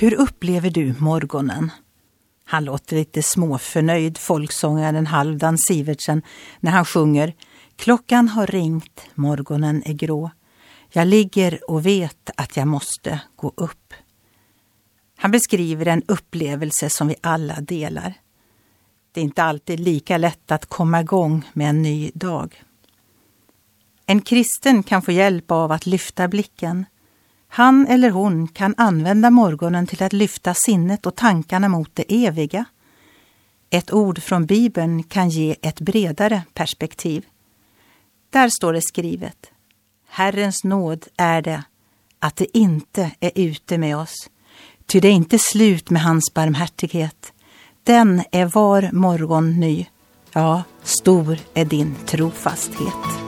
Hur upplever du morgonen? Han låter lite småförnöjd, folksångaren Halvdan Sivertsen, när han sjunger Klockan har ringt, morgonen är grå. Jag ligger och vet att jag måste gå upp. Han beskriver en upplevelse som vi alla delar. Det är inte alltid lika lätt att komma igång med en ny dag. En kristen kan få hjälp av att lyfta blicken. Han eller hon kan använda morgonen till att lyfta sinnet och tankarna mot det eviga. Ett ord från Bibeln kan ge ett bredare perspektiv. Där står det skrivet. Herrens nåd är det att det inte är ute med oss, ty det är inte slut med hans barmhärtighet. Den är var morgon ny. Ja, stor är din trofasthet.